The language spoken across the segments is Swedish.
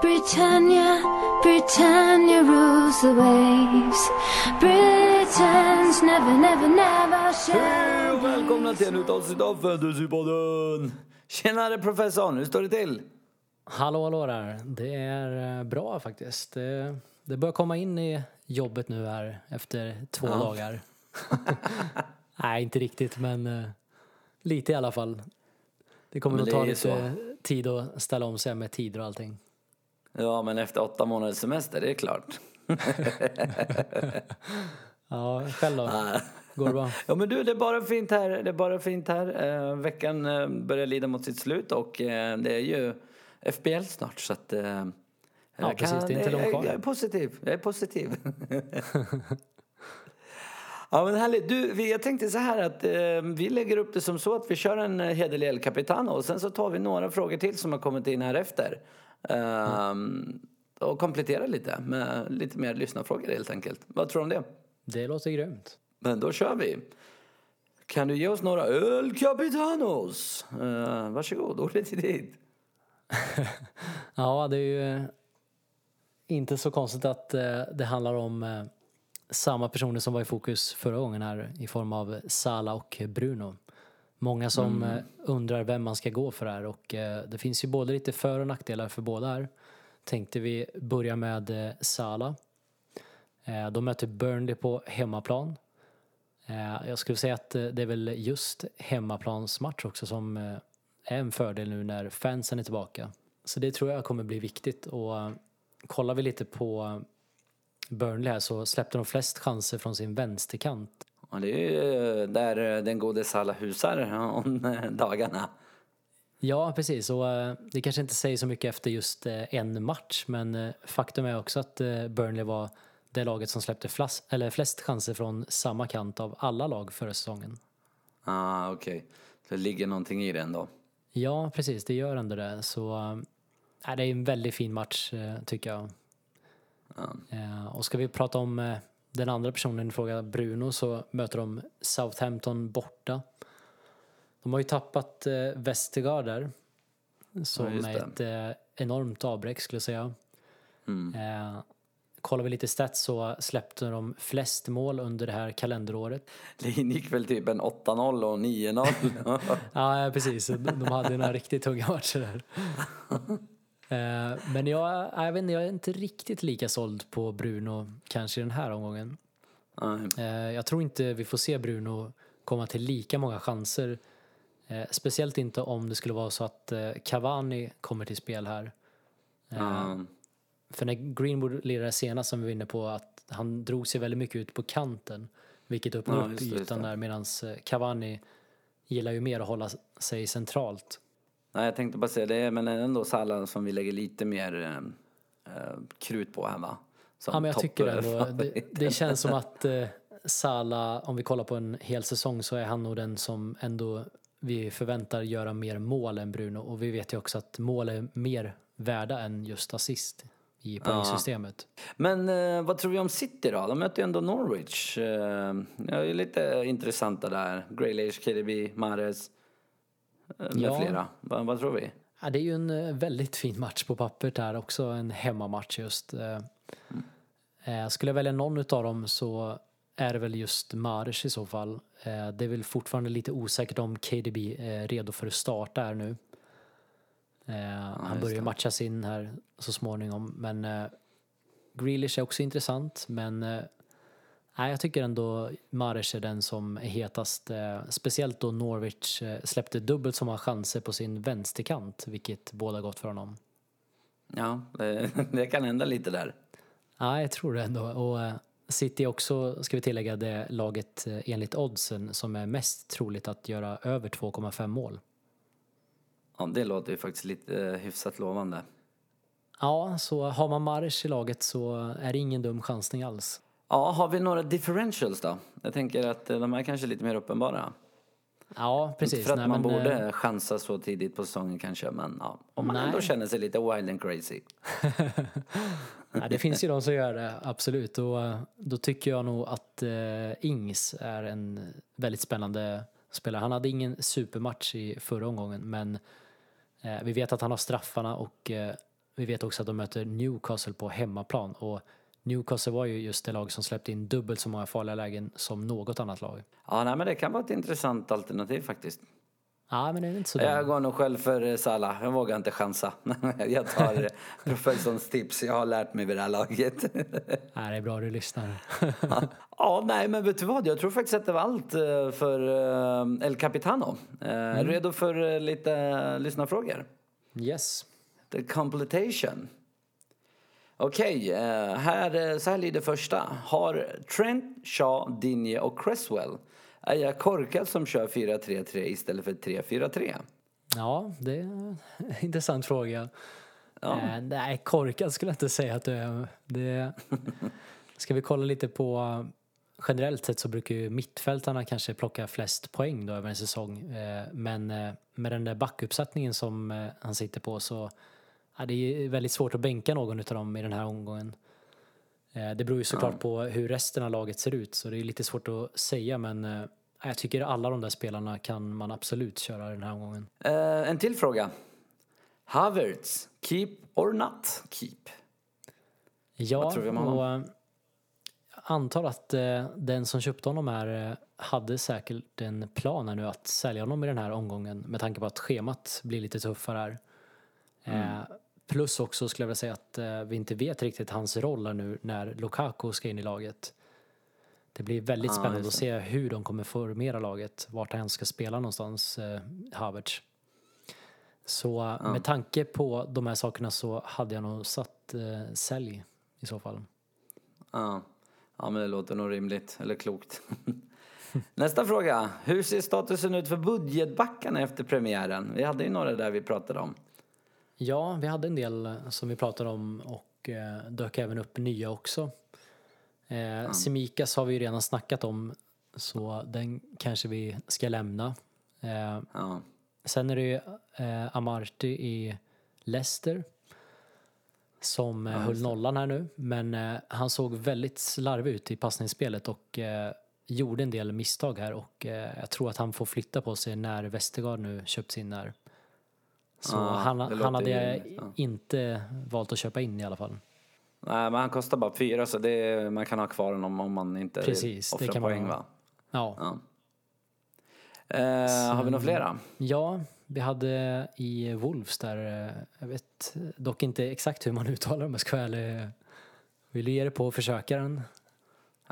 Britannia, Britannia rules the waves. Britons never, never, never shall Hej och välkomna till en avsnitt av Fantasypodden! Tjenare professorn, hur står det till? Hallå, hallå där. Det är eh, bra faktiskt. Det, det börjar komma in i jobbet nu här efter två dagar. Nej, inte riktigt, men eh, lite i alla fall. Det kommer nog ta lite tid att ställa om sig med tider och allting. Ja, men efter åtta månaders semester, det är klart. Ja, själv då? Går det bra? Ja, men du, det är bara fint här. Det är bara fint här. Eh, veckan eh, börjar lida mot sitt slut och eh, det är ju FBL snart så att... Eh, jag precis, det är inte långt kvar. jag är positiv. Jag är positiv. Ja men härligt. Du, jag tänkte så här att eh, vi lägger upp det som så att vi kör en eh, hederlig El Capitano och sen så tar vi några frågor till som har kommit in här efter. Ehm, Och kompletterar lite med lite mer lyssnarfrågor helt enkelt. Vad tror du om det? Det låter grymt. Men då kör vi. Kan du ge oss några El Capitanos? Uh, varsågod, ordet är ditt. Ja, det är ju eh, inte så konstigt att eh, det handlar om eh, samma personer som var i fokus förra gången här i form av Sala och Bruno. Många som eh, undrar vem man ska gå för här och eh, det finns ju både lite för och nackdelar för båda här. Tänkte vi börja med eh, Sala. De möter Burnley på hemmaplan. Jag skulle säga att det är väl just hemmaplansmatch också som är en fördel nu när fansen är tillbaka. Så det tror jag kommer bli viktigt och kollar vi lite på Burnley här så släppte de flest chanser från sin vänsterkant. Och det är ju eh, där eh, den gode Salah husar om eh, dagarna. Ja, precis. Och det kanske inte säger så mycket efter just en match, men faktum är också att Burnley var det laget som släppte flas- eller flest chanser från samma kant av alla lag förra säsongen. Ah, okej. Så det ligger någonting i det ändå. Ja, precis. Det gör ändå det. Så äh, det är en väldigt fin match, tycker jag. Eh, och ska vi prata om den andra personen i fråga, Bruno, så möter de Southampton borta. De har ju tappat eh, Vestergaard där. Som Ja, är ett eh, enormt avbräck skulle jag säga. Mm. Eh, kollar vi lite stats så släppte de flest mål under det här kalenderåret. Det gick väl typ en 8-0 och 9-0. Ja, precis. De de hade några riktigt tunga matcher där. Eh, Men jag, jag, vet inte, jag är inte riktigt lika såld på Bruno kanske i den här omgången. Nej. Eh, Jag tror inte vi får se Bruno komma till lika många chanser. Eh, Speciellt inte om det skulle vara så att eh, Cavani kommer till spel här. Eh, Ja. För när Greenwood lirade senast som vi var inne på att han drog sig väldigt mycket ut på kanten. Vilket öppnar Ja, upp ytan där medan Cavani gillar ju mer att hålla sig centralt. Nej, jag tänkte bara säga det, men ändå Salah som vi lägger lite mer eh, eh, krut på här va? Som Ja men jag tycker ändå, det, det känns som att eh, Salah, om vi kollar på en hel säsong så är han nog den som ändå vi förväntar göra mer mål än Bruno och vi vet ju också att mål är mer värda än just assist i poängsystemet. Men eh, vad tror vi om City då? De möter ju ändå Norwich. Eh, det är lite intressanta där. Graylish, KDB, Mahrez med Ja. flera. Vad, vad tror vi? Ja, det är ju en eh, väldigt fin match på pappret här också, en hemmamatch just. Eh, eh, Skulle jag välja någon utav dem så är det väl just Mares i så fall. Det är väl fortfarande lite osäkert om KDB är redo för att starta här nu. Han börjar matchas in här så småningom, men Grealish är också intressant, men Nej, jag tycker ändå Mares är den som är hetast. Eh, speciellt då Norwich eh, släppte dubbelt så många chanser på sin vänsterkant, vilket båda gott för honom. Ja, det, kan hända lite där. Ja, jag tror det ändå. Och eh, City också, ska vi tillägga, det laget enligt oddsen som är mest troligt att göra över 2,5 mål. Ja, det låter ju faktiskt lite hyfsat lovande. Ja, så har man Mares i laget så är det ingen dum chansning alls. Ja, har vi några differentials då? Jag tänker att eh, de är kanske lite mer uppenbara. Ja, precis. Inte för att Nej, man men, borde eh, chansa så tidigt på säsongen kanske, men ja, om man Nej. ändå känner sig lite wild and crazy. Ja, det finns ju de som gör det, absolut. Och eh, då tycker jag nog att eh, Ings är en väldigt spännande spelare. Han hade ingen supermatch i förra omgången, men eh, vi vet att han har straffarna och eh, vi vet också att de möter Newcastle på hemmaplan och Newcastle var ju just det lag som släppte in dubbelt så många farliga lägen som något annat lag. Ja, nej, men det kan vara ett intressant alternativ faktiskt. Ja, men det är inte så Jag går nog själv för Salah. Jag vågar inte chansa. Jag tar professorns tips. Jag har lärt mig vid det här laget. Nej, det är bra du lyssnar. Ja, nej, men vet du vad? Jag tror faktiskt att det var allt eh, för eh, El Capitano. Eh, Är du redo för lite lyssnarfrågor? yes. The completation. Okej, eh, här, eh, så här lyder första. Har Trent, Shaw, Dinje och Cresswell är jag korkad som kör 4-3-3 istället för 3-4-3? Ja, det är en intressant fråga. Eh, nej, korkad skulle jag inte säga att du är. Det, ska vi kolla lite på... Generellt sett så brukar ju mittfältarna kanske plocka flest poäng då över en säsong. Men med den där backuppsättningen som han sitter på så ja, det är väldigt svårt att bänka någon av dem i den här omgången. Eh, det beror ju såklart på hur resten av laget ser ut så det är lite svårt att säga men eh, jag tycker alla de där spelarna kan man absolut köra den här omgången. Eh, en till fråga. Havertz, keep or not keep? Ja, och jag antar att eh, den som köpte honom här eh, hade säkert en plan här nu att sälja honom i den här omgången med tanke på att schemat blir lite tuffare här. Eh, plus också skulle jag vilja säga att eh, vi inte vet riktigt hans roll här nu när Lukaku ska in i laget. Det blir väldigt Ja, spännande att se hur de kommer formera laget, vart han ska spela någonstans, eh, Havertz. Så eh, med tanke på de här sakerna så hade jag nog satt eh, sälj i så fall. Ja. ja, men det låter nog rimligt, eller klokt. Nästa fråga. Hur ser statusen ut för budgetbackarna efter premiären? Vi hade ju några där vi pratade om. Ja, vi hade en del som vi pratade om och eh, dök även upp nya också. Eh, Semikas har vi ju redan snackat om så den kanske vi ska lämna. Eh, Ja. sen är det ju eh, Amarty i Leicester som eh, höll nollan här nu men eh, han såg väldigt slarvig ut i passningsspelet och eh, gjorde en del misstag här och jag tror att han får flytta på sig när Westergaard nu köps in här. Så Ja, han, det han hade jag ja. inte valt att köpa in i alla fall. Nej, men han kostar bara fyra så det, man kan ha kvar honom om man inte Precis, det offrar kan man poäng ha. va? Ja. Ja. Eh, har vi några flera? ja, vi hade i Wolves där, eh, jag vet dock inte exakt hur man uttalar dem, jag ska vara. Vill du ge dig på försökaren?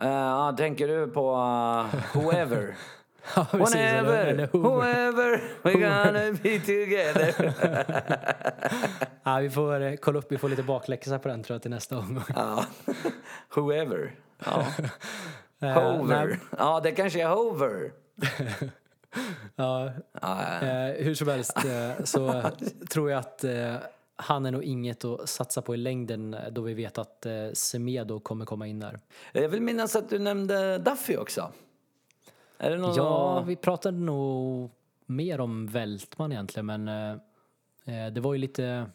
Eh, ja, tänker du på uh, whoever? Ja, precis, Whenever, eller whoever we're gonna be together. Ja, vi får eh, kolla upp, vi får lite bakläxa på den tror jag till nästa omgång. ja. Whoever. Ja. Eh, Hover. Ja, det kanske är Hover. Ja, eh, hur som helst så tror jag att han är nog inget att satsa på i längden då vi vet att Semedo kommer komma in där. Jag vill minnas att du nämnde Duffy också. Är det någon... Ja, vi pratade nog mer om Vältman egentligen men eh, eh, det var ju lite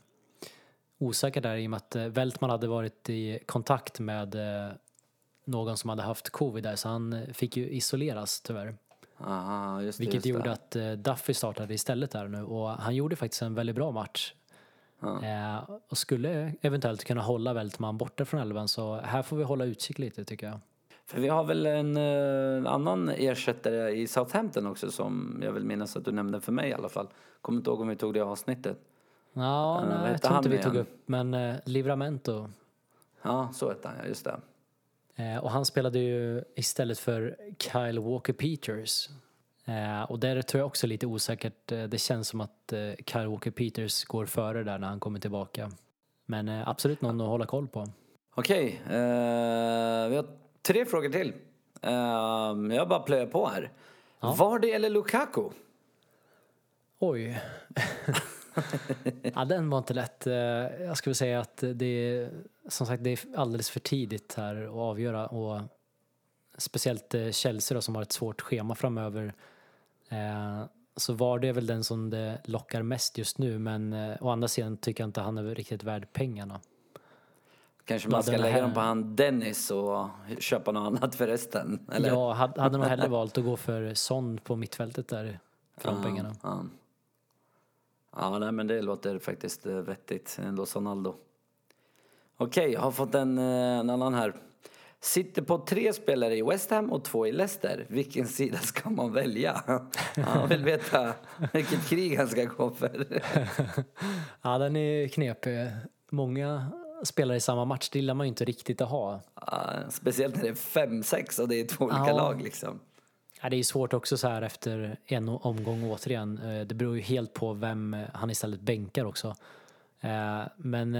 osäkert där i och med att eh, Vältman hade varit i kontakt med eh, någon som hade haft covid där så han eh, fick ju isoleras tyvärr. Aha, just det, Vilket just gjorde det. att eh, Duffy startade istället där nu och han gjorde faktiskt en väldigt bra match. Eh, och skulle eventuellt kunna hålla Vältman borta från elvan så här får vi hålla utkik lite tycker jag. För vi har väl en eh, annan ersättare i Southampton också som jag vill minnas att du nämnde för mig i alla fall. Kommer inte ihåg om vi tog det avsnittet. Ja, vad nej, jag tror inte vi igen? tog upp men eh, Livramento Ja, så hette han ja, just det. Eh, och han spelade ju istället för Kyle Walker Peters. Eh, och där tror jag också lite osäkert. Eh, det känns som att Kyle Walker Peters går före där när han kommer tillbaka. Men absolut någon att hålla koll på. Okej, eh, vi har tre frågor till. Eh, jag bara plöjer på här. Vardy eller Lukaku? Oj. ja, den var inte lätt. Eh, Jag skulle säga att det är, som sagt, det är alldeles för tidigt här att avgöra. Och speciellt eh, Chelsea då, som har ett svårt schema framöver. Eh, Så var det väl den som det lockar mest just nu. Men å andra sidan tycker jag inte han är riktigt värd pengarna. Kanske man ska lägga här- dem på han Dennis och köpa något annat för resten? Eller? Jag hade, hade nog hellre valt att gå för Son på mittfältet där för de Ja, pengarna. Ja. Ja, nej, men det låter faktiskt eh, vettigt. Ändå Sonaldo. Okej, jag har fått en, eh, en annan här. Sitter på tre spelare i West Ham och två i Leicester. Vilken sida ska man välja? Han vill veta vilket krig han ska gå för. Ja, den är knepig. Många spelare i samma match, det gillar man ju inte riktigt att ha. Ja, Speciellt när det är fem sex och det är två olika Ja. lag liksom. Ja, det är ju svårt också så här efter en omgång återigen. Eh, Det beror ju helt på vem eh, han istället bänkar också. Eh, Men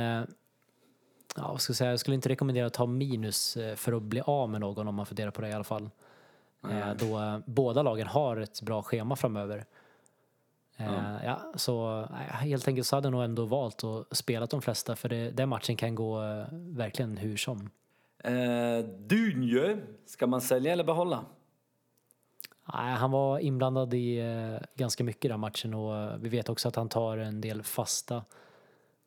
ja, vad ska jag, säga, jag skulle inte rekommendera att ta minus för att bli av med någon om man funderar på det i alla fall. Eh, Då båda lagen har ett bra schema framöver. Eh, ja, så helt enkelt så hade jag nog ändå valt att spela de flesta för det, den matchen kan gå eh, verkligen hur som. Eh, Dunjö, ska man sälja eller behålla? Nej, han var inblandad i eh, ganska mycket i den matchen och vi vet också att han tar en del fasta.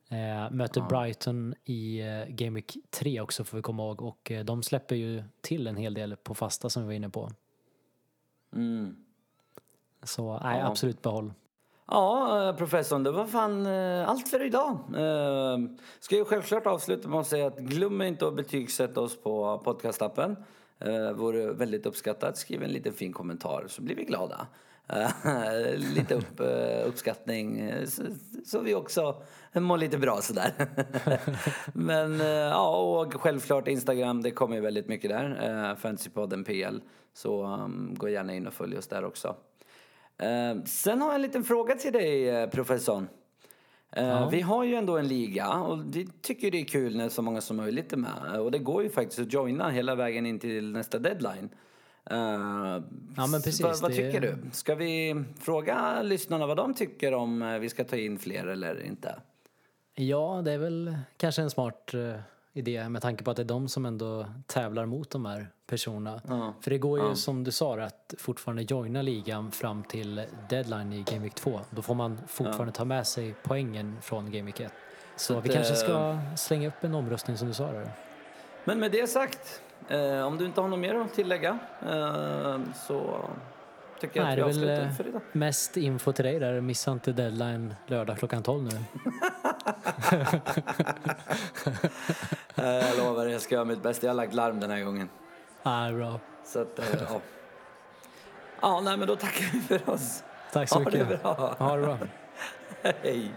Eh, möter Brighton i eh, Game Week 3 också får vi komma ihåg och eh, de släpper ju till en hel del på fasta som vi var inne på. Mm. Så nej, Ja. absolut behåll. Ja, eh, professorn, det var fan eh, allt för idag. Eh, ska ju självklart avsluta med att säga att glöm inte att betygsätta oss på podcastappen. Vore väldigt uppskattat. Skriv en liten fin kommentar så blir vi glada. Lite upp, uppskattning så, så vi också mår lite bra sådär. Men ja, och självklart Instagram, det kommer ju väldigt mycket där. Fantasypodden PL. Så um, gå gärna in och följ oss där också. Eh, sen har jag en liten fråga till dig, eh, professorn. Eh, Vi har ju ändå en liga och vi tycker det är kul när så många som möjligt är med. Och det går ju faktiskt att joina hela vägen in till nästa deadline. Ja, men precis, Vad, vad det- tycker du? Ska vi fråga lyssnarna vad de tycker om vi ska ta in fler eller inte? Ja, det är väl kanske en smart idé med tanke på att det är de som ändå tävlar mot de här personerna. Ja. För det går ju som du sa att fortfarande joina ligan fram till deadline i Game Week 2. Då får man fortfarande ta med sig poängen från Game Week 1. Så, Så vi att, kanske eh, ska slänga upp en omröstning som du sa där. Men med det sagt, eh, om du inte har något mer att tillägga eh, så tycker jag Nej, att det vi avslutar eh, för idag. mest info till dig där. Missa inte deadline lördag klockan 12 nu. Eh, jag lovar, jag ska göra mitt bästa. Jag har lagt larm den här gången. Ah, bra. Så att, eh, ja. Ja, nej, men då tackar vi för oss. Tack så Ha det mycket. bra. Ha det bra. Hej.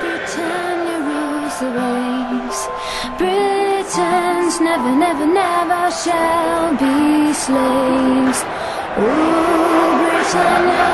Britannia rules the waves. Britons never, never, never shall be slaves. Oh, Britannia,